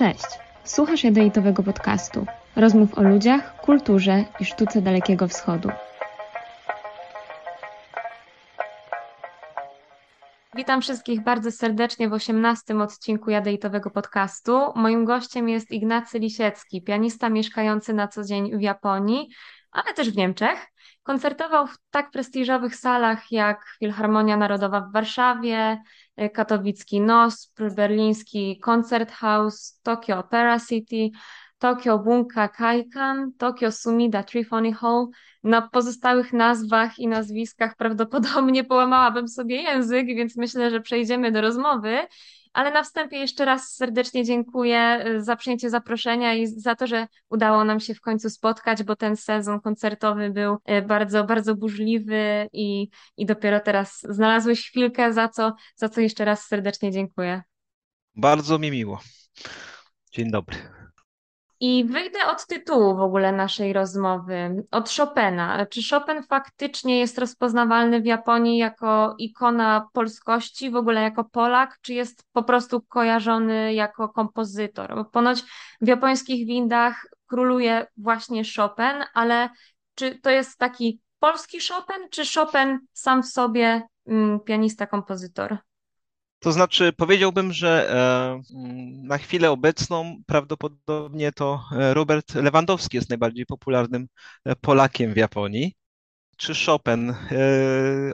Cześć! Słuchasz jadeitowego podcastu. Rozmów o ludziach, kulturze i sztuce Dalekiego Wschodu. Witam wszystkich bardzo serdecznie w 18 odcinku jadeitowego podcastu. Moim gościem jest Ignacy Lisiecki, pianista mieszkający na co dzień w Japonii, ale też w Niemczech. Koncertował w tak prestiżowych salach jak Filharmonia Narodowa w Warszawie, katowicki NOSP, berliński Konzerthaus, Tokyo Opera City, Tokyo Bunka Kaikan, Tokyo Sumida Trifony Hall. Na pozostałych nazwach i nazwiskach prawdopodobnie połamałabym sobie język, więc myślę, że przejdziemy do rozmowy. Ale na wstępie jeszcze raz serdecznie dziękuję y, za przyjęcie zaproszenia i za to, że udało nam się w końcu spotkać, bo ten sezon koncertowy był y, bardzo, bardzo burzliwy i, i dopiero teraz znalazłeś chwilkę, za co, za co jeszcze raz serdecznie dziękuję. Bardzo mi miło. Dzień dobry. I wyjdę od tytułu w ogóle naszej rozmowy, od Chopina. Czy Chopin faktycznie jest rozpoznawalny w Japonii jako ikona polskości, w ogóle jako Polak, czy jest po prostu kojarzony jako kompozytor? Bo ponoć w japońskich windach króluje właśnie Chopin, ale czy to jest taki polski Chopin, czy Chopin sam w sobie mm, pianista, kompozytor? To znaczy, powiedziałbym, że e, na chwilę obecną prawdopodobnie to e, Robert Lewandowski jest najbardziej popularnym e, Polakiem w Japonii. Czy Chopin?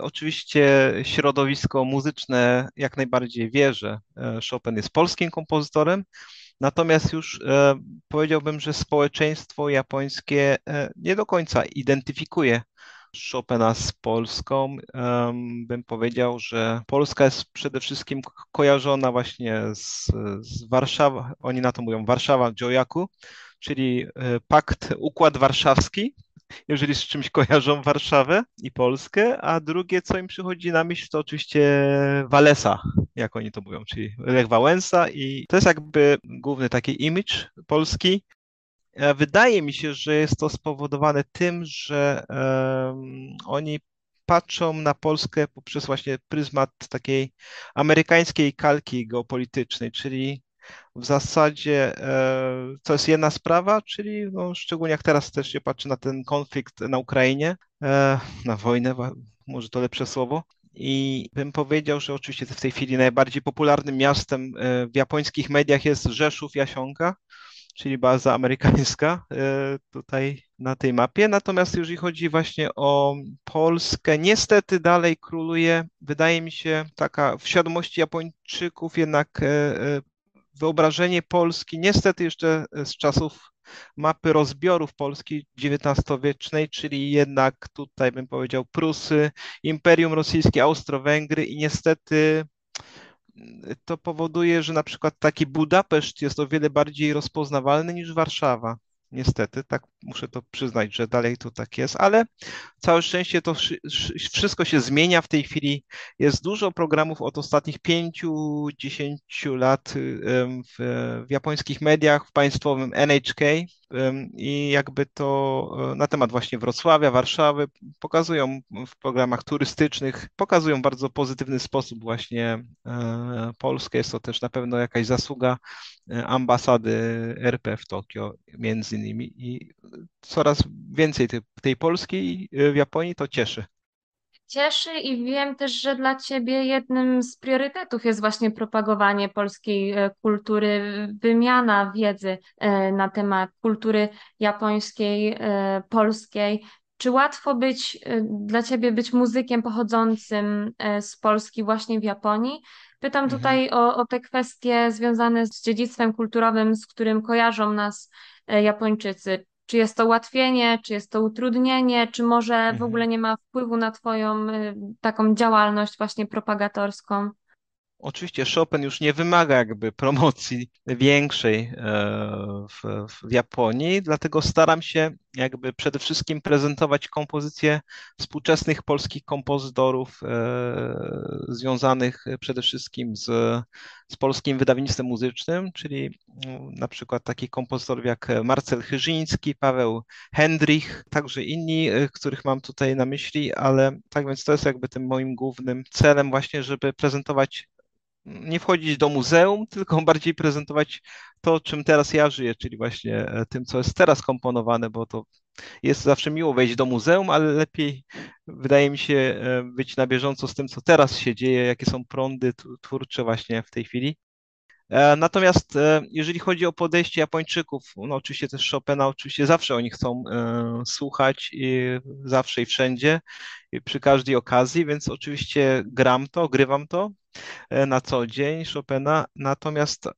Oczywiście środowisko muzyczne jak najbardziej wie, że Chopin jest polskim kompozytorem, natomiast już powiedziałbym, że społeczeństwo japońskie nie do końca identyfikuje Chopina z Polską, bym powiedział, że Polska jest przede wszystkim kojarzona właśnie z, z Warszawą, oni na to mówią Warszawa Joyaku, czyli e, pakt, układ warszawski, jeżeli z czymś kojarzą Warszawę i Polskę, a drugie, co im przychodzi na myśl, to oczywiście Walesa, jak oni to mówią, czyli Lech Wałęsa i to jest jakby główny taki image Polski, wydaje mi się, że jest to spowodowane tym, że oni patrzą na Polskę poprzez właśnie pryzmat takiej amerykańskiej kalki geopolitycznej, czyli w zasadzie e, to jest jedna sprawa, czyli no, szczególnie jak teraz też się patrzy na ten konflikt na Ukrainie, e, na wojnę, może to lepsze słowo. I bym powiedział, że oczywiście w tej chwili najbardziej popularnym miastem e, w japońskich mediach jest Rzeszów Jasionka, czyli baza amerykańska e, tutaj na tej mapie. Natomiast jeżeli chodzi właśnie o Polskę, niestety dalej króluje, wydaje mi się, taka w świadomości Japończyków jednak e, e, wyobrażenie Polski, niestety jeszcze z czasów mapy rozbiorów Polski XIX-wiecznej, czyli jednak tutaj bym powiedział Prusy, Imperium Rosyjskie, Austro-Węgry i niestety to powoduje, że na przykład taki Budapeszt jest o wiele bardziej rozpoznawalny niż Warszawa. Niestety, tak muszę to przyznać, że dalej to tak jest, ale całe szczęście to wszystko się zmienia. W tej chwili jest dużo programów od ostatnich pięciu, dziesięciu lat w, w japońskich mediach, w państwowym NHK i jakby to e, na temat właśnie Wrocławia, Warszawy pokazują w programach turystycznych, pokazują bardzo pozytywny sposób właśnie e, Polskę. Jest to też na pewno jakaś zasługa e, ambasady RP w Tokio między innymi i coraz więcej tej, tej Polski w Japonii to cieszy cieszy i wiem też, że dla Ciebie jednym z priorytetów jest właśnie propagowanie polskiej e, kultury, wymiana wiedzy e, na temat kultury japońskiej, e, polskiej. Czy łatwo być dla Ciebie być muzykiem pochodzącym z Polski właśnie w Japonii? Pytam mhm. tutaj o, o te kwestie związane z dziedzictwem kulturowym, z którym kojarzą nas Japończycy. Czy jest to ułatwienie, czy jest to utrudnienie, czy może w mhm. ogóle nie ma wpływu na Twoją y, taką działalność właśnie propagatorską? Oczywiście Chopin już nie wymaga jakby promocji większej e, w, w, Japonii, dlatego staram się jakby przede wszystkim prezentować kompozycje współczesnych polskich kompozytorów e, związanych przede wszystkim z, z polskim wydawnictwem muzycznym, czyli no, na przykład takich kompozytorów jak Marcel Chyżyński, Paweł Hendrich, także inni, e, których mam tutaj na myśli, ale tak więc to jest jakby tym moim głównym celem właśnie, żeby prezentować nie wchodzić do muzeum, tylko bardziej prezentować to, czym teraz ja żyję, czyli właśnie e, tym, co jest teraz komponowane, bo to jest zawsze miło wejść do muzeum, ale lepiej wydaje mi się e, być na bieżąco z tym, co teraz się dzieje, jakie są prądy twórcze właśnie w tej chwili. E, natomiast jeżeli chodzi o podejście Japończyków, no oczywiście też Chopina, oczywiście zawsze oni chcą słuchać i zawsze i wszędzie, i przy każdej okazji, więc oczywiście gram to, grywam to, na co dzień Chopina. Natomiast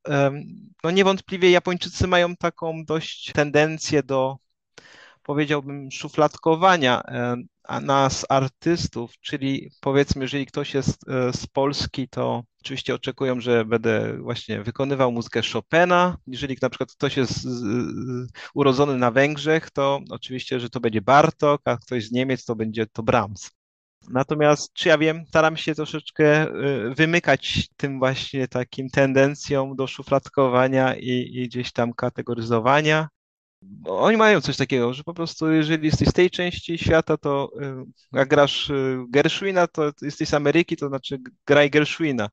no niewątpliwie Japończycy mają taką dość tendencję do, powiedziałbym, szufladkowania e, nas, artystów, czyli powiedzmy, jeżeli ktoś jest e, z Polski, to oczywiście oczekują, że będę właśnie wykonywał muzykę Chopina. Jeżeli na przykład ktoś jest urodzony na Węgrzech, to oczywiście, że to będzie Bartok, a ktoś z Niemiec, to będzie to Brahms. Natomiast, czy ja wiem, staram się troszeczkę y, wymykać tym właśnie takim tendencjom do szufladkowania i, i gdzieś tam kategoryzowania. Bo oni mają coś takiego, że po prostu jeżeli jesteś z tej części świata, to y, jak grasz y, Gershwina, to jesteś z Ameryki, to znaczy graj Gershwina.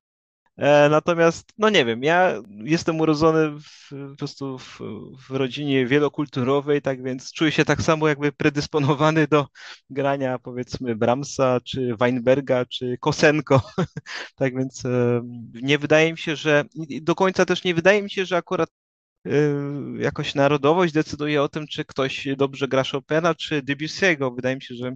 E, natomiast, no nie wiem, ja jestem urodzony w, po prostu w, w, rodzinie wielokulturowej, tak więc czuję się tak samo jakby predysponowany do grania powiedzmy Brahmsa, czy Weinberga, czy Kosenko. tak więc nie wydaje mi się, że do końca też nie wydaje mi się, że akurat jakoś narodowość decyduje o tym, czy ktoś dobrze gra Chopina, czy Debussy'ego. Wydaje mi się, że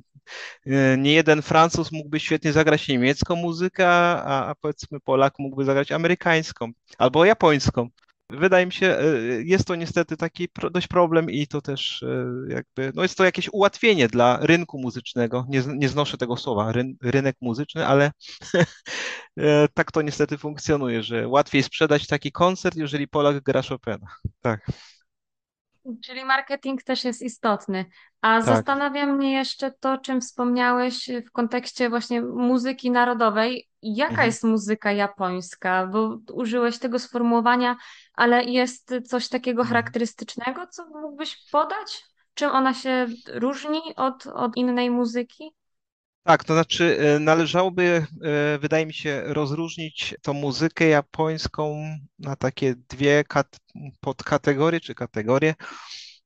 E, nie jeden Francuz mógłby świetnie zagrać niemiecką muzykę, a powiedzmy Polak mógłby zagrać amerykańską albo japońską. Wydaje mi się, e, jest to niestety taki dość problem i to też e, jakby, no jest to jakieś ułatwienie dla rynku muzycznego. Nie, nie znoszę tego słowa, ryn, rynek muzyczny, ale tak to niestety funkcjonuje, że łatwiej sprzedać taki koncert, jeżeli Polak gra Chopina. Tak. Czyli marketing też jest istotny. A Tak. zastanawia mnie jeszcze to, czym wspomniałeś w kontekście właśnie muzyki narodowej. Jaka Mhm. jest muzyka japońska? Bo użyłeś tego sformułowania, ale jest coś takiego Mhm. charakterystycznego, co mógłbyś podać? Czym ona się różni od, od innej muzyki? Tak, to znaczy e, należałoby, e, wydaje mi się, rozróżnić tą muzykę japońską na takie dwie kat podkategorie czy kategorie,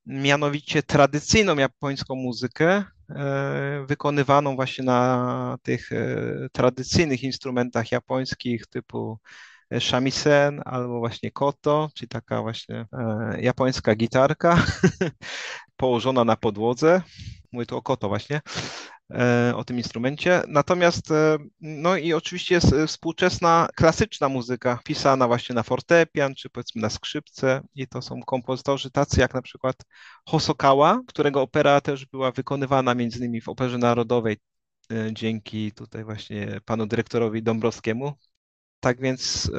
mianowicie tradycyjną japońską muzykę, wykonywaną właśnie na tych tradycyjnych instrumentach japońskich typu shamisen albo właśnie koto, czyli taka właśnie japońska gitarka położona na podłodze. Mówię tu o koto właśnie. E, o tym instrumencie. Natomiast, e, no i oczywiście jest e, współczesna klasyczna muzyka, pisana właśnie na fortepian, czy powiedzmy na skrzypce i to są kompozytorzy tacy jak na przykład Hosokawa, którego opera też była wykonywana między innymi w Operze Narodowej dzięki tutaj właśnie panu dyrektorowi Dąbrowskiemu, tak więc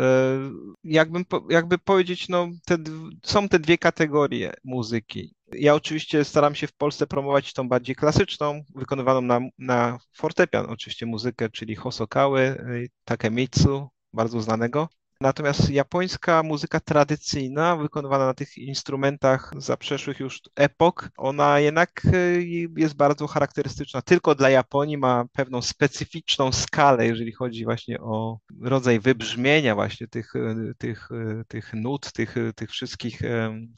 jakbym, jakby powiedzieć, no, te, są te dwie kategorie muzyki. Ja oczywiście staram się w Polsce promować tą bardziej klasyczną, wykonywaną na, na fortepian oczywiście muzykę, czyli Hosokały, Takemitsu, bardzo znanego. Natomiast japońska muzyka tradycyjna, wykonywana na tych instrumentach zaprzeszłych już epok, ona jednak y, jest bardzo charakterystyczna. Tylko dla Japonii ma pewną specyficzną skalę, jeżeli chodzi właśnie o rodzaj wybrzmienia właśnie tych, y, tych, y, tych nut, tych, tych wszystkich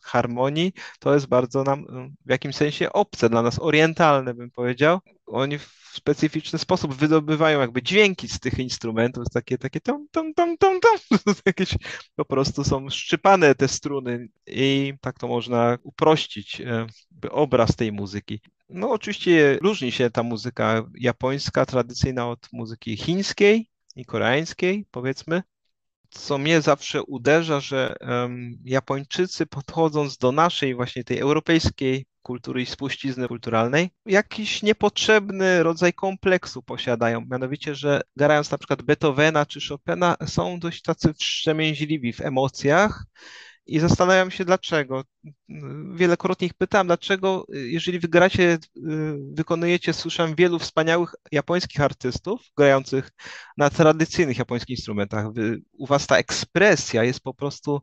harmonii. To jest bardzo nam w jakimś sensie obce dla nas, orientalne bym powiedział. Oni w specyficzny sposób wydobywają jakby dźwięki z tych instrumentów, takie, takie tam, tam, tam, tam, tam, jakieś po prostu są szczypane te struny i tak to można uprościć e, obraz tej muzyki. No oczywiście różni się ta muzyka japońska, tradycyjna od muzyki chińskiej i koreańskiej, powiedzmy co mnie zawsze uderza, że Japończycy podchodząc do naszej właśnie tej europejskiej kultury i spuścizny kulturalnej, jakiś niepotrzebny rodzaj kompleksu posiadają. Mianowicie, że grając na przykład Beethovena czy Chopina, są dość tacy wstrzemięźliwi w emocjach i zastanawiam się dlaczego. Wielokrotnie ich pytałem, dlaczego, jeżeli wygracie, wykonujecie, słyszałem wielu wspaniałych japońskich artystów grających na tradycyjnych japońskich instrumentach. U was ta ekspresja jest po prostu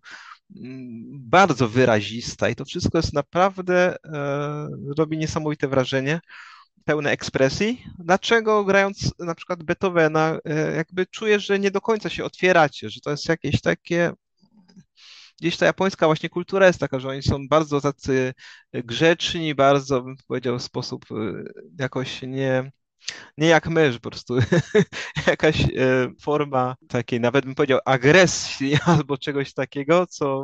Mm, bardzo wyrazista i to wszystko jest naprawdę, e, robi niesamowite wrażenie. pełne ekspresji. Dlaczego grając na przykład Beethovena, jakby czujesz, że nie do końca się otwieracie, że to jest jakieś takie gdzieś ta japońska właśnie kultura jest taka, że oni są bardzo tacy grzeczni, bardzo bym powiedział w sposób jakoś nie, nie jak my, po prostu jakaś e, forma takiej, nawet bym powiedział, agresji albo czegoś takiego, co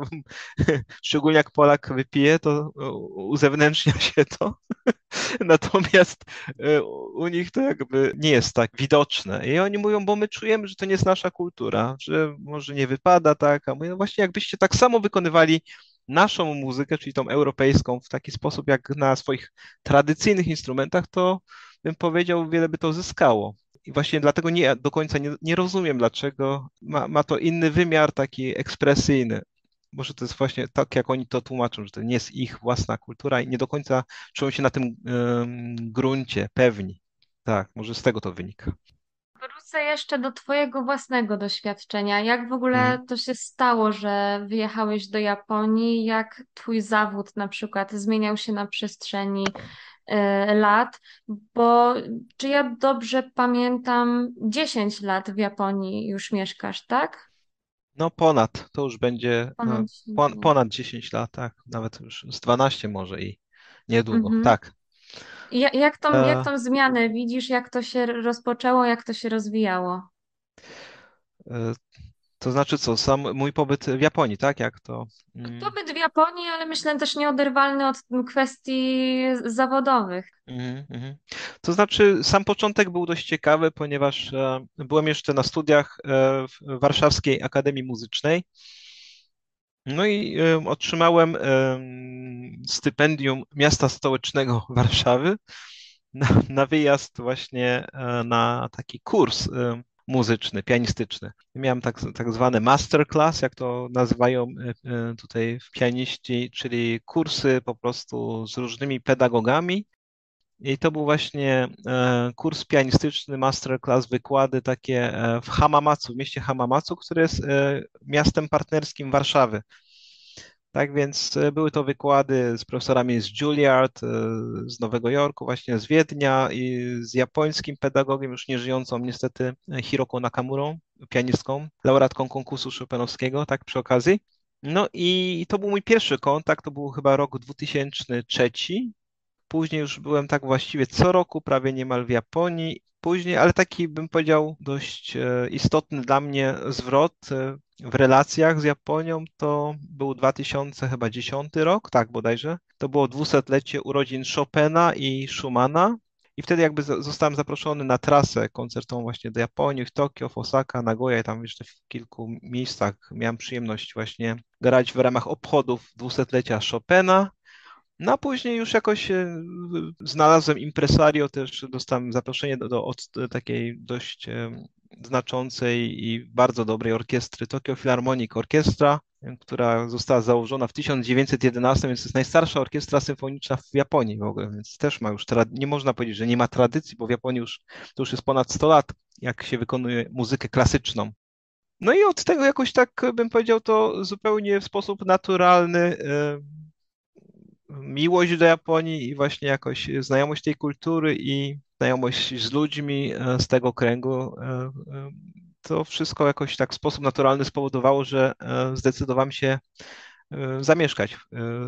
szczególnie jak Polak wypije, to uzewnętrznia się to. Natomiast e, u nich to jakby nie jest tak widoczne. I oni mówią, bo my czujemy, że to nie jest nasza kultura, że może nie wypada tak, a mówię, no właśnie jakbyście tak samo wykonywali naszą muzykę, czyli tą europejską, w taki sposób jak na swoich tradycyjnych instrumentach, to bym powiedział, wiele by to zyskało. I właśnie dlatego nie do końca nie, nie rozumiem, dlaczego ma, ma to inny wymiar taki ekspresyjny. Może to jest właśnie tak, jak oni to tłumaczą, że to nie jest ich własna kultura i nie do końca czują się na tym gruncie pewni. Tak, może z tego to wynika. Wrócę jeszcze do Twojego własnego doświadczenia. Jak w ogóle mhm. to się stało, że wyjechałeś do Japonii? Jak Twój zawód na przykład zmieniał się na przestrzeni lat, bo czy ja dobrze pamiętam, 10 lat w Japonii już mieszkasz, tak? No ponad, to już będzie ponad, no, 10, pon, ponad 10 lat, tak, nawet już z 12 może i niedługo, mhm. tak. Jak, jak, tą, e... jak tą zmianę widzisz, jak to się rozpoczęło, jak to się rozwijało? To znaczy co, sam mój pobyt w Japonii, tak? Jak to? Mm. Pobyt w Japonii, ale myślę też nieoderwalny od kwestii zawodowych. Mm, mm. To znaczy, sam początek był dość ciekawy, ponieważ e, byłem jeszcze na studiach e, w Warszawskiej Akademii Muzycznej. No i e, otrzymałem e, stypendium miasta stołecznego Warszawy na, na wyjazd właśnie e, na taki kurs e, muzyczny, pianistyczny. Miałem tak, tak zwany masterclass, jak to nazywają e, e, tutaj pianiści, czyli kursy po prostu z różnymi pedagogami. I to był właśnie e, kurs pianistyczny, masterclass, wykłady takie w Hamamatsu, w mieście Hamamatsu, które jest miastem partnerskim Warszawy. Tak więc e, były to wykłady z profesorami z Juilliard, e, z Nowego Jorku, właśnie z Wiednia i z japońskim pedagogiem, już nieżyjącą niestety e, Hiroko Nakamurą, pianistką, laureatką konkursu Chopinowskiego, tak przy okazji. No i to był mój pierwszy kontakt, to był chyba rok 2003. Później już byłem tak właściwie co roku, prawie niemal w Japonii. Później, ale taki bym powiedział dość istotny dla mnie zwrot w relacjach z Japonią to był 2010 rok, tak bodajże. To było dwusetlecie urodzin Chopina i Schumana. I wtedy jakby zostałem zaproszony na trasę koncertową właśnie do Japonii, w Tokio, w Osaka, Nagoya i tam jeszcze w kilku miejscach miałem przyjemność właśnie grać w ramach obchodów dwusetlecia Chopina. No a później już jakoś znalazłem impresario, też dostałem zaproszenie do, do od takiej dość znaczącej i bardzo dobrej orkiestry Tokyo Philharmonic Orchestra, która została założona w 1911, więc jest najstarsza orkiestra symfoniczna w Japonii w ogóle, więc też ma już, nie można powiedzieć, że nie ma tradycji, bo w Japonii już, to już jest ponad 100 lat, jak się wykonuje muzykę klasyczną. No i od tego jakoś tak bym powiedział to zupełnie w sposób naturalny miłość do Japonii i właśnie jakoś znajomość tej kultury i znajomość z ludźmi e, z tego kręgu, e, e, to wszystko jakoś tak w sposób naturalny spowodowało, że zdecydowałem się zamieszkać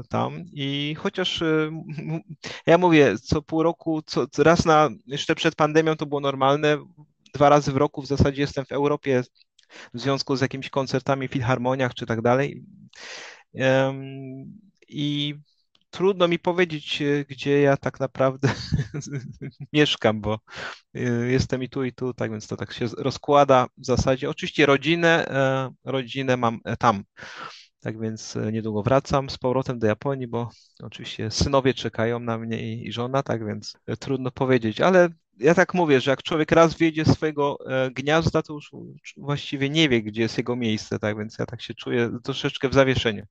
tam i chociaż ja mówię, co pół roku, co, raz na, jeszcze przed pandemią to było normalne, dwa razy w roku w zasadzie jestem w Europie w związku z jakimiś koncertami, filharmoniach czy tak dalej. I trudno mi powiedzieć, e, gdzie ja tak naprawdę mieszkam, bo e, jestem i tu, i tu, tak więc to tak się rozkłada w zasadzie. Oczywiście rodzinę, e, rodzinę mam tam. Tak więc niedługo wracam z powrotem do Japonii, bo oczywiście synowie czekają na mnie i, i żona, tak więc trudno powiedzieć, ale ja tak mówię, że jak człowiek raz wyjdzie z swojego gniazda, to już właściwie nie wie, gdzie jest jego miejsce, tak więc ja tak się czuję troszeczkę w zawieszeniu.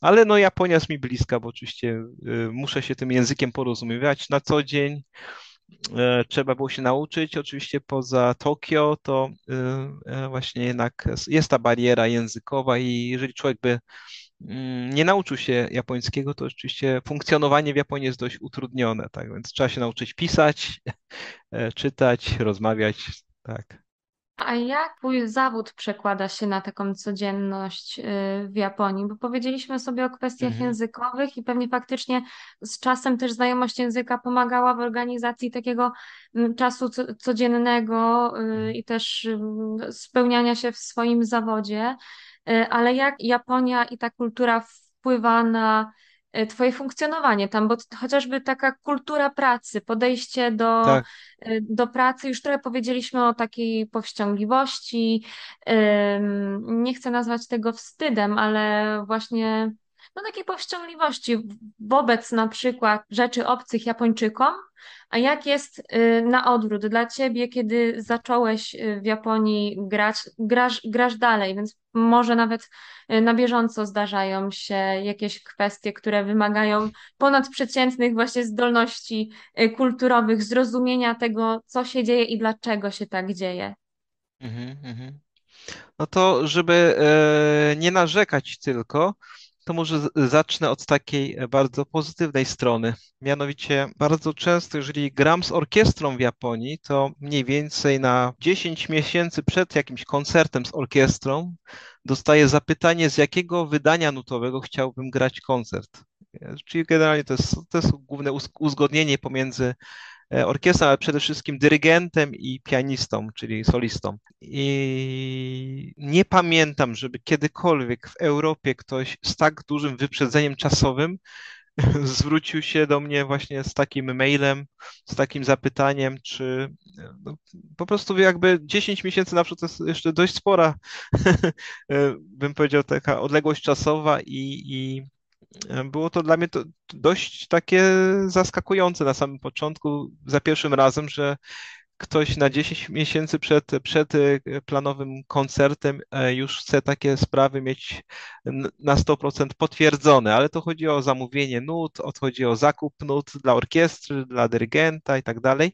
Ale no Japonia jest mi bliska, bo oczywiście y, muszę się tym językiem porozumiewać na co dzień. E, trzeba było się nauczyć. Oczywiście poza Tokio to e, właśnie jednak jest ta bariera językowa i jeżeli człowiek by nie nauczył się japońskiego, to oczywiście funkcjonowanie w Japonii jest dość utrudnione, tak więc trzeba się nauczyć pisać, e, czytać, rozmawiać, tak. A jak twój zawód przekłada się na taką codzienność y, w Japonii? Bo powiedzieliśmy sobie o kwestiach Mhm, językowych i pewnie faktycznie z czasem też znajomość języka pomagała w organizacji takiego mm, czasu co- codziennego y, mhm. i też y, spełniania się w swoim zawodzie. Y, Ale jak Japonia i ta kultura wpływa na y, Twoje funkcjonowanie tam, bo chociażby taka kultura pracy, podejście do Tak. y, do pracy. Już trochę powiedzieliśmy o takiej powściągliwości. Nie chcę nazwać tego wstydem, ale właśnie no, takiej powściągliwości wobec na przykład rzeczy obcych Japończykom. A jak jest y, na odwrót dla ciebie, kiedy zacząłeś y, w Japonii grać, grasz, grasz dalej, więc może nawet y, na bieżąco zdarzają się jakieś kwestie, które wymagają ponadprzeciętnych właśnie zdolności kulturowych, zrozumienia tego, co się dzieje i dlaczego się tak dzieje. Mhm, mhm. No to, żeby e, nie narzekać tylko, to może zacznę od takiej e, bardzo pozytywnej strony. Mianowicie, bardzo często, jeżeli gram z orkiestrą w Japonii, to mniej więcej na 10 miesięcy przed jakimś koncertem z orkiestrą dostaję zapytanie, z jakiego wydania nutowego chciałbym grać koncert. E, Czyli generalnie to jest, to jest główne uz- uzgodnienie pomiędzy orkiestrą, ale przede wszystkim dyrygentem i pianistą, czyli solistą. I nie pamiętam, żeby kiedykolwiek w Europie ktoś z tak dużym wyprzedzeniem czasowym zwrócił się do mnie właśnie z takim mailem, z takim zapytaniem, czy no, po prostu jakby 10 miesięcy na przykład to jest jeszcze dość spora, e, bym powiedział, taka odległość czasowa i, i e, było to dla mnie to dość takie zaskakujące na samym początku, za pierwszym razem, że ktoś na 10 miesięcy przed, przed e, planowym koncertem e, już chce takie sprawy mieć na 100% potwierdzone, ale to chodzi o zamówienie nut, chodzi o zakup nut dla orkiestry, dla dyrygenta i tak dalej.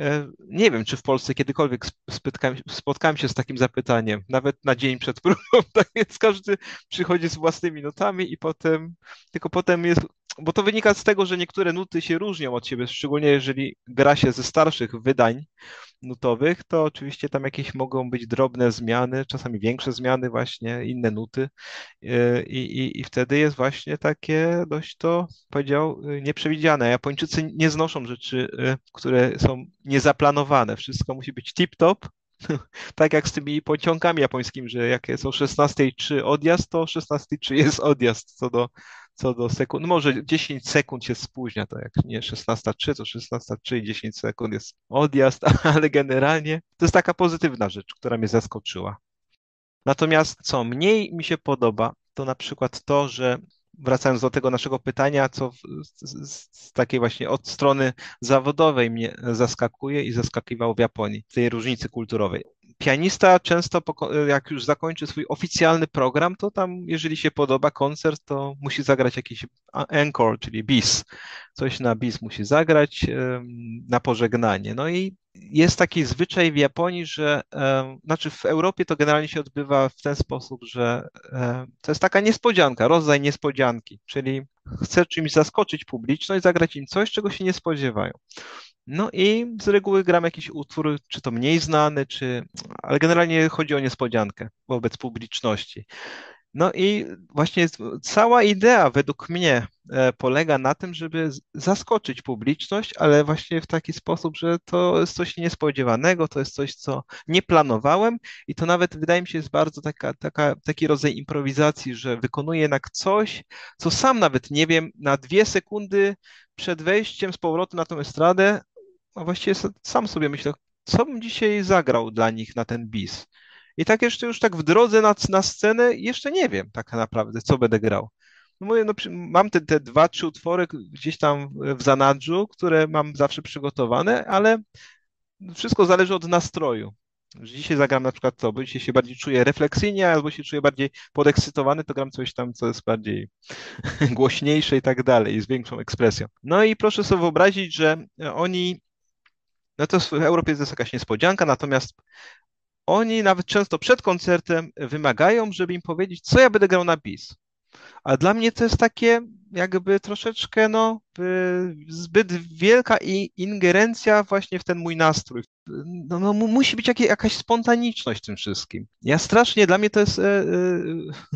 E, Nie wiem, czy w Polsce kiedykolwiek sp- spotkałem, spotkałem się z takim zapytaniem, nawet na dzień przed próbą, tak więc każdy przychodzi z własnymi nutami i potem, tylko potem jest, bo to wynika z tego, że niektóre nuty się różnią od siebie, szczególnie jeżeli gra się ze starszych wydań nutowych, to oczywiście tam jakieś mogą być drobne zmiany, czasami większe zmiany właśnie, inne nuty e, i, i, i wtedy jest właśnie takie dość to, powiedział, e, nieprzewidziane. Japończycy nie znoszą rzeczy, e, które są niezaplanowane. Wszystko musi być tip-top, tak jak z tymi pociągami japońskimi, że jak jest o 16.03 odjazd, to o 16.03 jest odjazd co do, co do sekund. No może 10 sekund się spóźnia, to jak nie 16.03, to 16.03 i 10 sekund jest odjazd, ale generalnie to jest taka pozytywna rzecz, która mnie zaskoczyła. Natomiast co mniej mi się podoba, to na przykład to, że wracając do tego naszego pytania, co z, z, takiej właśnie od strony zawodowej mnie zaskakuje i zaskakiwało w Japonii, tej różnicy kulturowej. Pianista często, jak już zakończy swój oficjalny program, to tam, jeżeli się podoba koncert, to musi zagrać jakiś encore, czyli bis. Coś na bis musi zagrać na pożegnanie. No i jest taki zwyczaj w Japonii, że, znaczy w Europie to generalnie się odbywa w ten sposób, że to jest taka niespodzianka, rodzaj niespodzianki, czyli chcę czymś zaskoczyć publiczność, zagrać im coś, czego się nie spodziewają. No i z reguły gram jakiś utwór, czy to mniej znany, czy, ale generalnie chodzi o niespodziankę wobec publiczności. No i właśnie cała idea według mnie e, polega na tym, żeby zaskoczyć publiczność, ale właśnie w taki sposób, że to jest coś niespodziewanego, to jest coś, co nie planowałem i to nawet wydaje mi się jest bardzo taka, taka, taki rodzaj improwizacji, że wykonuję jednak coś, co sam nawet nie wiem, na dwie sekundy przed wejściem z powrotem na tę estradę, a właściwie sam sobie myślę, co bym dzisiaj zagrał dla nich na ten bis. I tak jeszcze już tak w drodze na, na scenę jeszcze nie wiem tak naprawdę, co będę grał. No mówię, no, mam te, te dwa, trzy utwory gdzieś tam w zanadrzu, które mam zawsze przygotowane, ale wszystko zależy od nastroju. Dzisiaj zagram na przykład to, bo dzisiaj się bardziej czuję refleksyjnie, albo się czuję bardziej podekscytowany, to gram coś tam, co jest bardziej głośniejsze i tak dalej, z większą ekspresją. No i proszę sobie wyobrazić, że oni, no to w Europie jest jakaś niespodzianka, natomiast oni nawet często przed koncertem wymagają, żeby im powiedzieć, co ja będę grał na bis. A dla mnie to jest takie jakby troszeczkę no, zbyt wielka ingerencja właśnie w ten mój nastrój. No, no musi być jak, jakaś spontaniczność w tym wszystkim. Ja strasznie, dla mnie to jest e, e,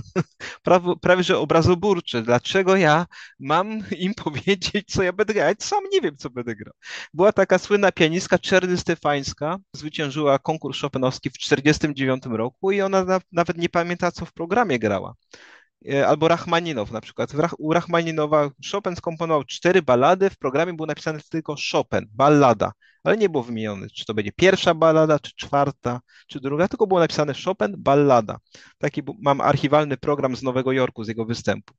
prawie, prawie, że obrazoburcze. Dlaczego ja mam im powiedzieć, co ja będę grał? Ja sam nie wiem, co będę grał. Była taka słynna pianistka Czerny Stefańska, zwyciężyła konkurs Chopinowski w 1949 roku i ona na, nawet nie pamięta, co w programie grała. E, albo Rachmaninow na przykład. U Rachmaninowa Chopin skomponował cztery ballady, w programie było napisane tylko Chopin, ballada, ale nie było wymienione, czy to będzie pierwsza ballada, czy czwarta, czy druga, tylko było napisane Chopin, ballada. Taki mam archiwalny program z Nowego Jorku, z jego występu.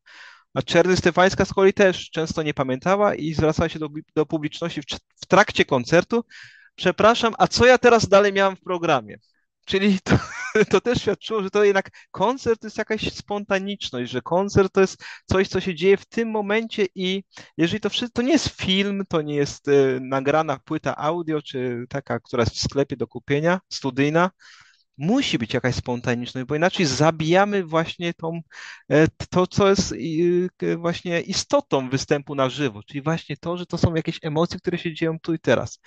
A Czerny Stefańska z kolei też często nie pamiętała i zwracała się do, do publiczności w, w trakcie koncertu. Przepraszam, a co ja teraz dalej miałam w programie? Czyli to, to też świadczyło, że to jednak koncert to jest jakaś spontaniczność, że koncert to jest coś, co się dzieje w tym momencie i jeżeli to wszystko, to nie jest film, to nie jest y, nagrana płyta audio, czy taka, która jest w sklepie do kupienia, studyjna, musi być jakaś spontaniczność, bo inaczej zabijamy właśnie tą, e, to, co jest właśnie istotą występu na żywo, czyli właśnie to, że to są jakieś emocje, które się dzieją tu i teraz.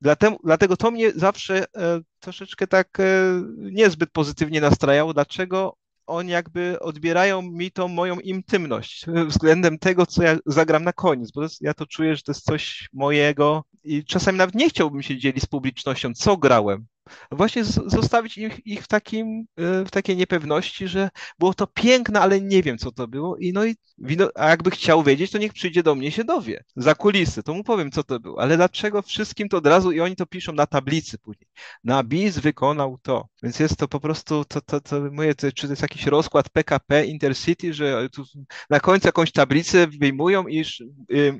Dlatego, dlatego to mnie zawsze e, troszeczkę tak e, niezbyt pozytywnie nastrajało. Dlaczego oni jakby odbierają mi tą moją intymność względem tego, co ja zagram na koniec, bo ja to czuję, że to jest coś mojego i czasami nawet nie chciałbym się dzielić z publicznością, co grałem, Właśnie zostawić ich, ich w, takim, e, w takiej niepewności, że było to piękne, ale nie wiem, co to było. I no i a jakby chciał wiedzieć, to niech przyjdzie do mnie się dowie. Za kulisy, to mu powiem, co to było. Ale dlaczego wszystkim to od razu i oni to piszą na tablicy później. Nabis wykonał to. Więc jest to po prostu, to, to, to mówię, to, czy to jest jakiś rozkład PKP Intercity, że na końcu jakąś tablicę wyjmują i,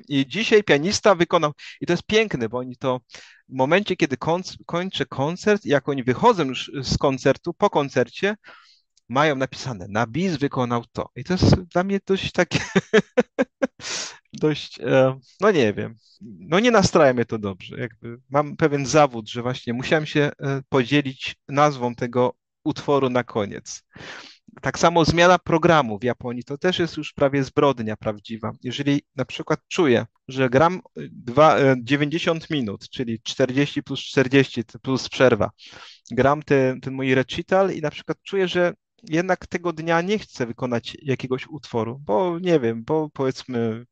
i dzisiaj pianista wykonał. I to jest piękne, bo oni to w momencie, kiedy kończę koncert, jak oni wychodzą już z koncertu, po koncercie, mają napisane, na bis wykonał to. I to jest dla mnie dość takie, dość, e, no nie wiem, no nie nastraja mnie to dobrze. Jakby mam pewien zawód, że właśnie musiałem się e, podzielić nazwą tego utworu na koniec. Tak samo zmiana programu w Japonii to też jest już prawie zbrodnia prawdziwa. Jeżeli na przykład czuję, że gram 2, 90 e, minut, czyli 40 plus 40 plus przerwa, gram ten, ten mój recital i na przykład czuję, że jednak tego dnia nie chcę wykonać jakiegoś utworu, bo nie wiem, bo powiedzmy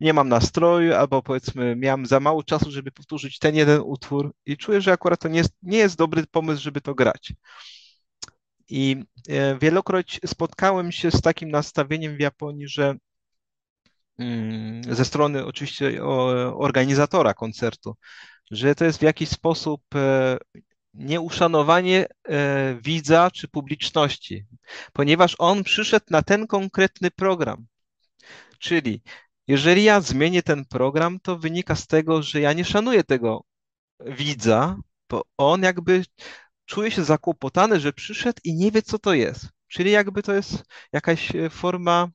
nie mam nastroju, albo powiedzmy miałem za mało czasu, żeby powtórzyć ten jeden utwór i czuję, że akurat to nie jest, nie jest dobry pomysł, żeby to grać. I e, wielokroć spotkałem się z takim nastawieniem w Japonii, że mm, ze strony oczywiście organizatora koncertu, że to jest w jakiś sposób e, nieuszanowanie e, widza czy publiczności, ponieważ on przyszedł na ten konkretny program. Czyli jeżeli ja zmienię ten program, to wynika z tego, że ja nie szanuję tego widza, bo on jakby czuje się zakłopotany, że przyszedł i nie wie, co to jest. Czyli jakby to jest jakaś e, forma,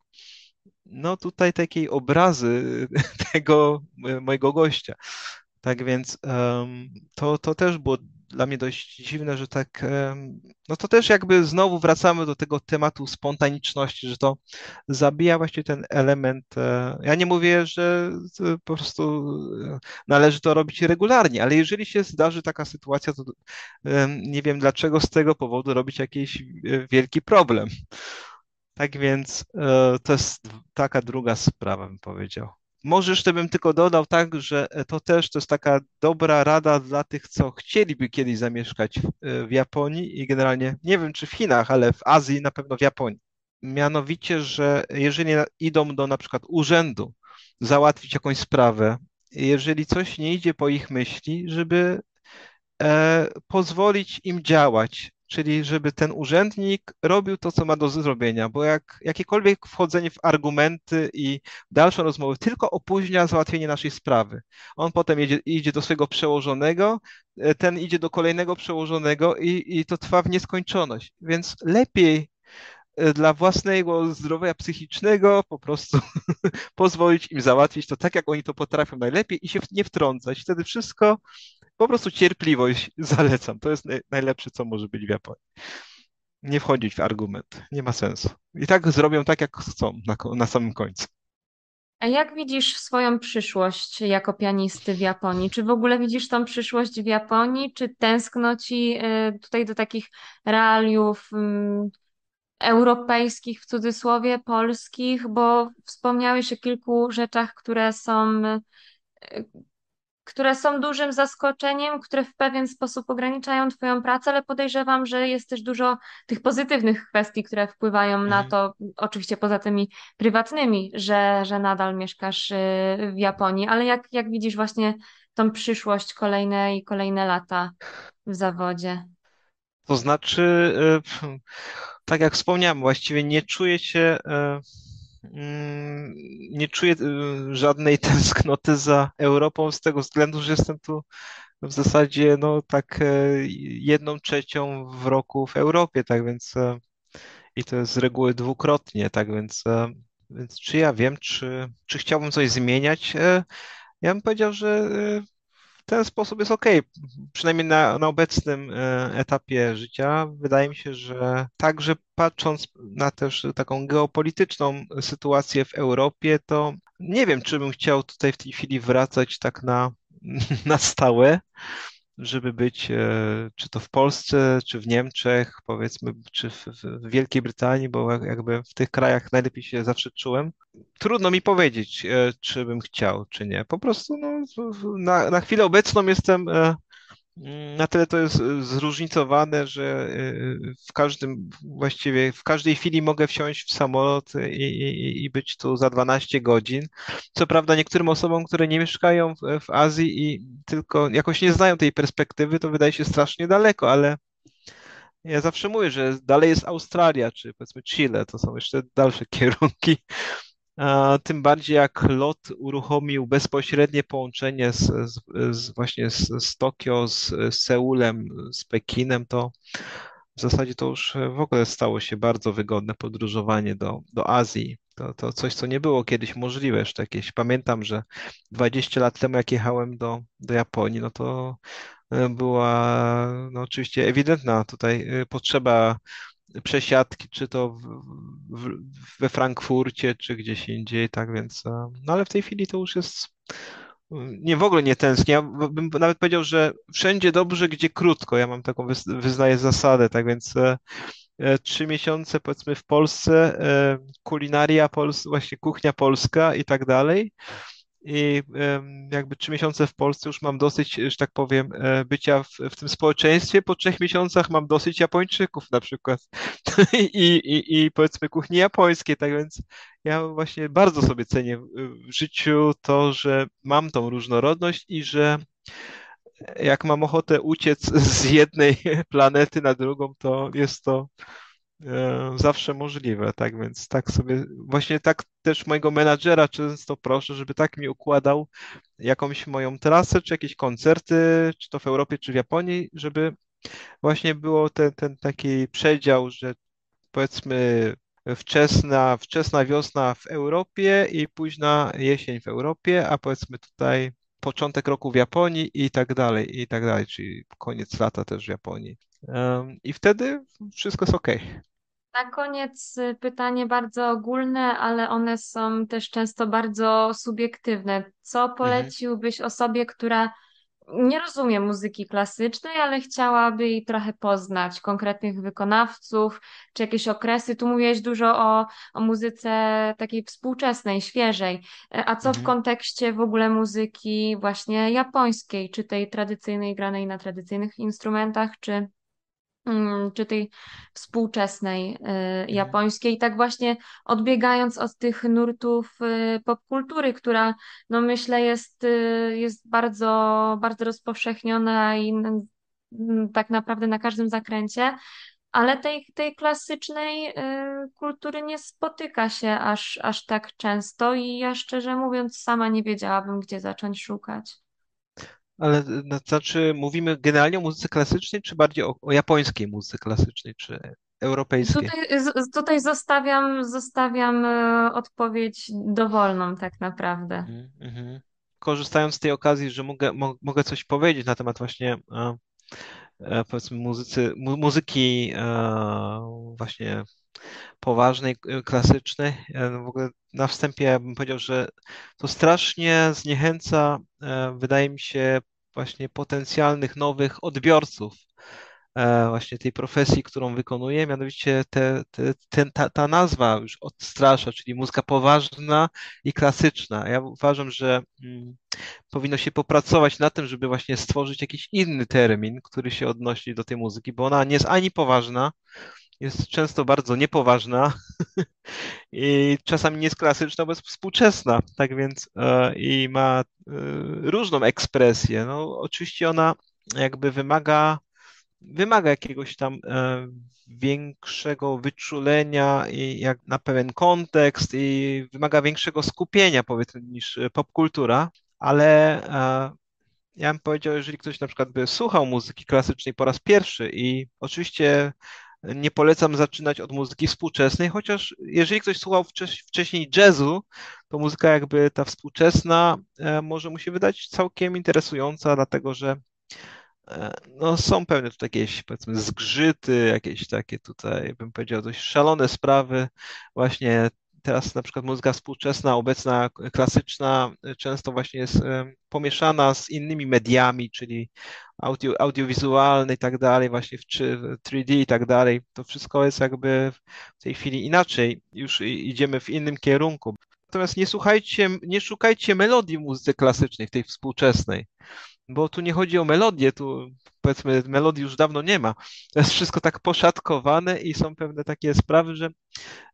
no tutaj takiej obrazy tego mojego gościa. Tak więc um, to, to też było dla mnie dość dziwne, że tak, no to też jakby znowu wracamy do tego tematu spontaniczności, że to zabija właśnie ten element. E, ja nie mówię, że po prostu e, należy to robić regularnie, ale jeżeli się zdarzy taka sytuacja, to nie wiem dlaczego z tego powodu robić jakiś e, wielki problem. Tak więc to jest taka druga sprawa, bym powiedział. Może jeszcze bym tylko dodał tak, że to też to jest taka dobra rada dla tych, co chcieliby kiedyś zamieszkać w, Japonii i generalnie, nie wiem czy w Chinach, ale w Azji, na pewno w Japonii. Mianowicie, że jeżeli idą do na przykład urzędu załatwić jakąś sprawę, jeżeli coś nie idzie po ich myśli, żeby e, pozwolić im działać, czyli żeby ten urzędnik robił to, co ma do zrobienia, bo jak jakiekolwiek wchodzenie w argumenty i dalszą rozmowę tylko opóźnia załatwienie naszej sprawy. On potem jedzie, idzie do swojego przełożonego, e, ten idzie do kolejnego przełożonego i, i to trwa w nieskończoność. Więc lepiej e, dla własnego zdrowia psychicznego po prostu pozwolić im załatwić to tak, jak oni to potrafią najlepiej i się nie wtrącać. Wtedy wszystko po prostu cierpliwość zalecam. To jest najlepsze, co może być w Japonii. nie wchodzić w argument. Nie ma sensu. I tak zrobią tak, jak chcą na, na samym końcu. A jak widzisz swoją przyszłość jako pianisty w Japonii? Czy w ogóle widzisz tą przyszłość w Japonii? Czy tęskno ci y, tutaj do takich realiów mm, europejskich, w cudzysłowie, polskich? Bo wspomniałeś o kilku rzeczach, które są y, które są dużym zaskoczeniem, które w pewien sposób ograniczają Twoją pracę, ale podejrzewam, że jest też dużo tych pozytywnych kwestii, które wpływają na Mhm. to, oczywiście poza tymi prywatnymi, że, że nadal mieszkasz y, w Japonii. Ale jak, jak widzisz właśnie tą przyszłość kolejne i kolejne lata w zawodzie? To znaczy, e, tak jak wspomniałem, właściwie nie czuję się, mm, nie czuję e, żadnej tęsknoty za Europą z tego względu, że jestem tu w zasadzie no tak jedną trzecią w roku w Europie, tak więc i to jest z reguły dwukrotnie, tak więc, więc czy ja wiem, czy, czy chciałbym coś zmieniać? Ja bym powiedział, że ten sposób jest ok. Przynajmniej na, na obecnym e, etapie życia wydaje mi się, że także patrząc na też taką geopolityczną sytuację w Europie, to nie wiem, czy bym chciał tutaj w tej chwili wracać tak na, na stałe żeby być e, czy to w Polsce, czy w Niemczech, powiedzmy, czy w, w Wielkiej Brytanii, bo jakby w tych krajach najlepiej się zawsze czułem. Trudno mi powiedzieć, e, czy bym chciał, czy nie. Po prostu no, na, na chwilę obecną jestem e, Na tyle to jest y, zróżnicowane, że y, w każdym, właściwie w każdej chwili mogę wsiąść w samolot i, i, i być tu za 12 godzin. Co prawda niektórym osobom, które nie mieszkają w, w Azji i tylko jakoś nie znają tej perspektywy, to wydaje się strasznie daleko, ale ja zawsze mówię, że dalej jest Australia, czy powiedzmy Chile, to są jeszcze dalsze kierunki. Tym bardziej jak LOT uruchomił bezpośrednie połączenie z, z, z właśnie z, z Tokio, z, z Seulem, z Pekinem, to w zasadzie to już w ogóle stało się bardzo wygodne podróżowanie do, do Azji. To, to coś, co nie było kiedyś możliwe. Jeszcze jakieś, pamiętam, że 20 lat temu, jak jechałem do, do Japonii, no to e, była no oczywiście ewidentna tutaj e, potrzeba przesiadki, czy to w, w, we Frankfurcie, czy gdzieś indziej, tak więc, e, no ale w tej chwili to już jest, nie w ogóle nie tęsknię, ja bym nawet powiedział, że wszędzie dobrze, gdzie krótko, ja mam taką, wyznaję zasadę, tak więc e, e, trzy miesiące powiedzmy w Polsce, kulinaria polska, właśnie kuchnia polska i tak dalej, i jakby trzy miesiące w Polsce już mam dosyć, że tak powiem, e, bycia w, w tym społeczeństwie. Po trzech miesiącach mam dosyć Japończyków na przykład I, i, i powiedzmy kuchni japońskiej. Tak więc ja właśnie bardzo sobie cenię w życiu to, że mam tą różnorodność i że jak mam ochotę uciec z jednej planety na drugą, to jest to E, zawsze możliwe, tak więc tak sobie, właśnie tak też mojego menadżera często proszę, żeby tak mi układał jakąś moją trasę, czy jakieś koncerty, czy to w Europie, czy w Japonii, żeby właśnie było ten, ten taki przedział, że powiedzmy wczesna, wczesna wiosna w Europie i późna jesień w Europie, a powiedzmy tutaj początek roku w Japonii i tak dalej, i tak dalej, czyli koniec lata też w Japonii. I wtedy wszystko jest ok. Na koniec y, pytanie bardzo ogólne, ale one są też często bardzo subiektywne. Co Mhm. poleciłbyś osobie, która nie rozumie muzyki klasycznej, ale chciałaby jej trochę poznać, konkretnych wykonawców, czy jakieś okresy? Tu mówiłeś dużo o, o muzyce takiej współczesnej, świeżej. E, A co w Mhm. kontekście w ogóle muzyki właśnie japońskiej, czy tej tradycyjnej, granej na tradycyjnych instrumentach, czy czy tej współczesnej y, Mhm. japońskiej. Tak właśnie odbiegając od tych nurtów y, popkultury, która no myślę jest, y, jest bardzo, bardzo rozpowszechniona i mm, tak naprawdę na każdym zakręcie. Ale tej, tej klasycznej kultury nie spotyka się aż, aż tak często i ja szczerze mówiąc sama nie wiedziałabym, gdzie zacząć szukać. Ale to znaczy mówimy generalnie o muzyce klasycznej, czy bardziej o, o japońskiej muzyce klasycznej, czy europejskiej? Tutaj, z- tutaj zostawiam, zostawiam e, odpowiedź dowolną tak naprawdę. Mhm, mhm. Korzystając z tej okazji, że mogę, mo, mogę coś powiedzieć na temat właśnie powiedzmy muzycy, mu, muzyki właśnie poważnej, klasycznej. W ogóle na wstępie bym powiedział, że to strasznie zniechęca, wydaje mi się, właśnie potencjalnych nowych odbiorców E, właśnie tej profesji, którą wykonuję, mianowicie te, te, ten, ta, ta nazwa już odstrasza, czyli muzyka poważna i klasyczna. Ja uważam, że mm, powinno się popracować na tym, żeby właśnie stworzyć jakiś inny termin, który się odnosi do tej muzyki, bo ona nie jest ani poważna, jest często bardzo niepoważna i czasami nie jest klasyczna, bo jest współczesna, tak więc e, i ma e, różną ekspresję. No, oczywiście ona jakby wymaga wymaga jakiegoś tam e, większego wyczulenia i jak na pewien kontekst i wymaga większego skupienia powiedzmy niż popkultura, ale ja bym powiedział, jeżeli ktoś na przykład by słuchał muzyki klasycznej po raz pierwszy i oczywiście nie polecam zaczynać od muzyki współczesnej, chociaż jeżeli ktoś słuchał wcześniej jazzu, to muzyka jakby ta współczesna e, może mu się wydać całkiem interesująca, dlatego że E, no są pewne tu jakieś powiedzmy zgrzyty, jakieś takie tutaj bym powiedział dość szalone sprawy. Właśnie teraz na przykład muzyka współczesna, obecna, klasyczna e, często właśnie jest e, pomieszana z innymi mediami, czyli audio, audiowizualne i tak dalej, właśnie w 3D i tak dalej. To wszystko jest jakby w tej chwili inaczej. Już idziemy w innym kierunku. Natomiast nie słuchajcie, nie szukajcie melodii w muzyce klasycznej, tej współczesnej bo tu nie chodzi o melodię, tu powiedzmy melodii już dawno nie ma. To jest wszystko tak poszatkowane i są pewne takie sprawy, że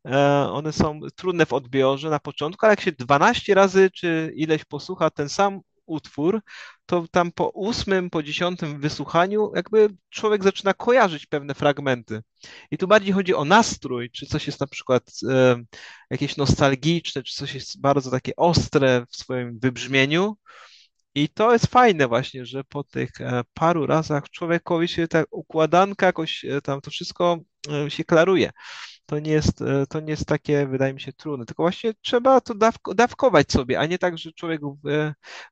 e, one są trudne w odbiorze na początku, ale jak się 12 razy czy ileś posłucha ten sam utwór, to tam po ósmym, po dziesiątym wysłuchaniu jakby człowiek zaczyna kojarzyć pewne fragmenty. I tu bardziej chodzi o nastrój, czy coś jest na przykład e, jakieś nostalgiczne, czy coś jest bardzo takie ostre w swoim wybrzmieniu, i to jest fajne właśnie, że po tych e, paru razach człowiekowi się ta układanka jakoś e, tam to wszystko e, się klaruje. To nie jest, to nie jest takie, wydaje mi się, trudne, tylko właśnie trzeba to dawko, dawkować sobie, a nie tak, że człowiek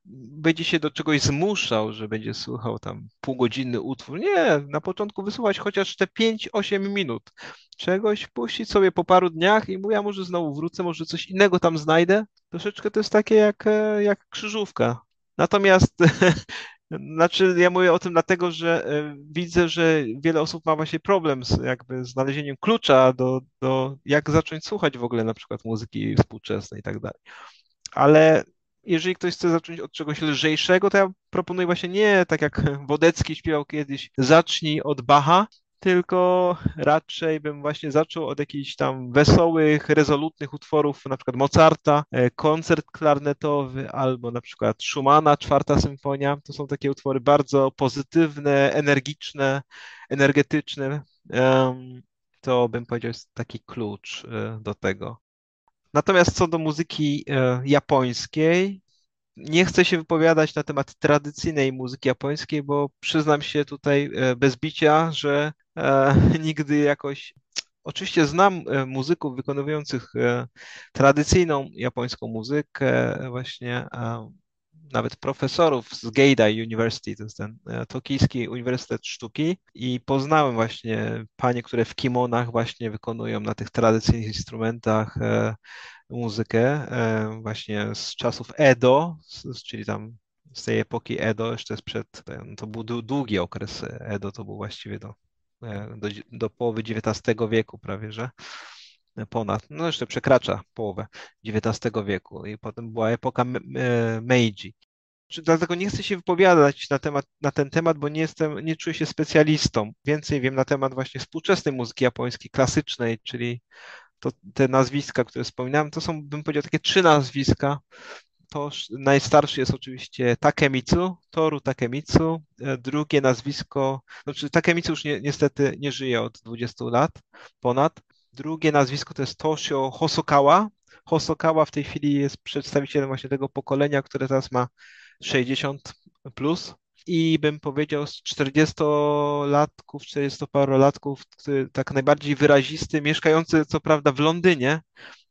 będzie się do czegoś zmuszał, że będzie słuchał tam półgodzinny utwór. Nie, na początku wysłuchać chociaż te 5-8 minut czegoś, puścić sobie po paru dniach i mówię, ja może znowu wrócę, może coś innego tam znajdę. Troszeczkę to jest takie jak, jak krzyżówka. Natomiast, znaczy ja mówię o tym dlatego, że e, widzę, że wiele osób ma właśnie problem z jakby znalezieniem klucza do, do jak zacząć słuchać w ogóle na przykład muzyki współczesnej i tak dalej. Ale jeżeli ktoś chce zacząć od czegoś lżejszego, to ja proponuję właśnie nie tak jak Wodecki śpiewał kiedyś, zacznij od Bacha, tylko raczej bym właśnie zaczął od jakichś tam wesołych, rezolutnych utworów, na przykład Mozarta, e, koncert klarnetowy albo na przykład Schumana, czwarta symfonia. To są takie utwory bardzo pozytywne, energiczne, energetyczne. To bym powiedział jest taki klucz e, do tego. Natomiast co do muzyki e, japońskiej, nie chcę się wypowiadać na temat tradycyjnej muzyki japońskiej, bo przyznam się tutaj bez bicia, że E, nigdy jakoś. Oczywiście znam e, muzyków wykonujących e, tradycyjną japońską muzykę, właśnie nawet profesorów z Geidai University, to jest ten Tokijski Uniwersytet Sztuki i poznałem właśnie panie, które w kimonach właśnie wykonują na tych tradycyjnych instrumentach muzykę właśnie z czasów Edo, czyli tam z tej epoki Edo, jeszcze przed, to był długi okres Edo, to był właściwie do E, do, do połowy XIX wieku prawie, że ponad, no jeszcze przekracza połowę XIX wieku i potem była epoka e, Meiji. Dlatego nie chcę się wypowiadać na, temat, na ten temat, bo nie jestem, nie czuję się specjalistą. Więcej wiem na temat właśnie współczesnej muzyki japońskiej, klasycznej, czyli to, te nazwiska, które wspominałem, to są, bym powiedział, takie trzy nazwiska, to najstarszy jest oczywiście Takemitsu, Toru Takemitsu. E, drugie nazwisko, znaczy Takemitsu już ni niestety nie żyje od 20 lat ponad. Drugie nazwisko to jest Toshio Hosokawa. Hosokawa w tej chwili jest przedstawicielem właśnie tego pokolenia, które teraz ma 60 plus. I bym powiedział z 40-latków, 40-parolatków, tak najbardziej wyrazisty, mieszkający co prawda w Londynie,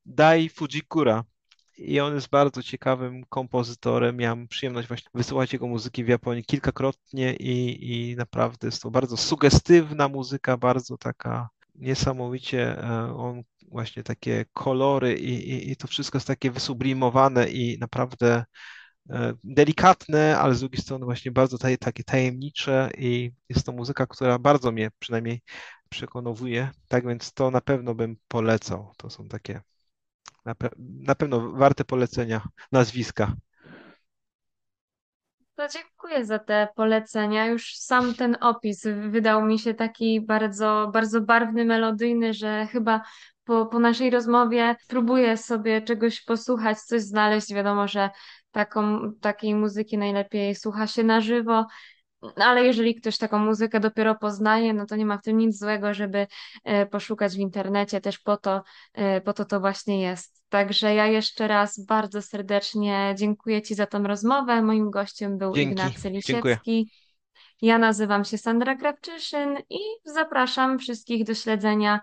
Dai Fujikura i on jest bardzo ciekawym kompozytorem. Miałem przyjemność właśnie wysłuchać jego muzyki w Japonii kilkakrotnie i, i naprawdę jest to bardzo sugestywna muzyka, bardzo taka niesamowicie e, on właśnie takie kolory i, i, i to wszystko jest takie wysublimowane i naprawdę delikatne, ale z drugiej strony właśnie bardzo takie tajemnicze i jest to muzyka, która bardzo mnie przynajmniej przekonuje, tak więc to na pewno bym polecał. To są takie na, pe na pewno warte polecenia nazwiska. Dziękuję za te polecenia. Już sam ten opis wydał mi się taki bardzo, bardzo barwny, melodyjny, że chyba po, po naszej rozmowie spróbuję sobie czegoś posłuchać, coś znaleźć. Wiadomo, że taką, takiej muzyki najlepiej słucha się na żywo. Ale jeżeli ktoś taką muzykę dopiero poznaje, no to nie ma w tym nic złego, żeby e, poszukać w internecie, też po to, e, po to to właśnie jest. Także ja jeszcze raz bardzo serdecznie dziękuję Ci za tą rozmowę. Moim gościem był Dzięki. Ignacy Dziękuję. Lisiecki. Ja nazywam się Sandra Krawczyszyn i zapraszam wszystkich do śledzenia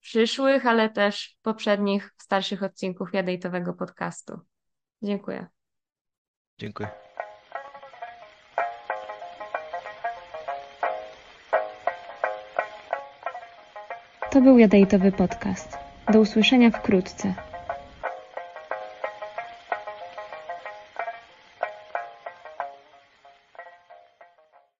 przyszłych, ale też poprzednich, starszych odcinków Jadejtowego podcastu. Dziękuję. Dziękuję. To był Jadejtowy Podcast. Do usłyszenia wkrótce.